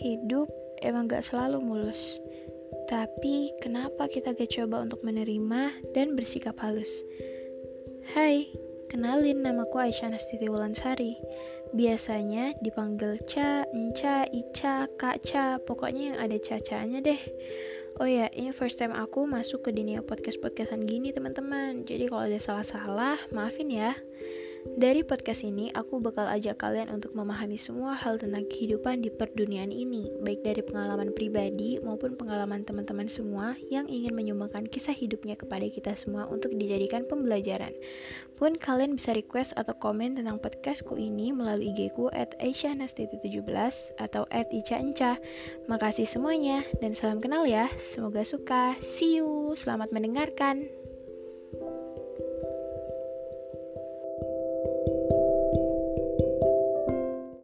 hidup emang gak selalu mulus. Tapi kenapa kita gak coba untuk menerima dan bersikap halus? Hai, kenalin namaku Aisyah Nastiti Wulansari. Biasanya dipanggil Ca, Enca, Ica, Kak Ca, pokoknya yang ada cacanya deh. Oh ya, ini first time aku masuk ke dunia podcast-podcastan gini teman-teman. Jadi kalau ada salah-salah, maafin ya. Dari podcast ini, aku bakal ajak kalian untuk memahami semua hal tentang kehidupan di perduniaan ini, baik dari pengalaman pribadi maupun pengalaman teman-teman semua yang ingin menyumbangkan kisah hidupnya kepada kita semua untuk dijadikan pembelajaran. Pun kalian bisa request atau komen tentang podcastku ini melalui IG ku at 17 atau at Ica. Makasih semuanya dan salam kenal ya. Semoga suka. See you. Selamat mendengarkan.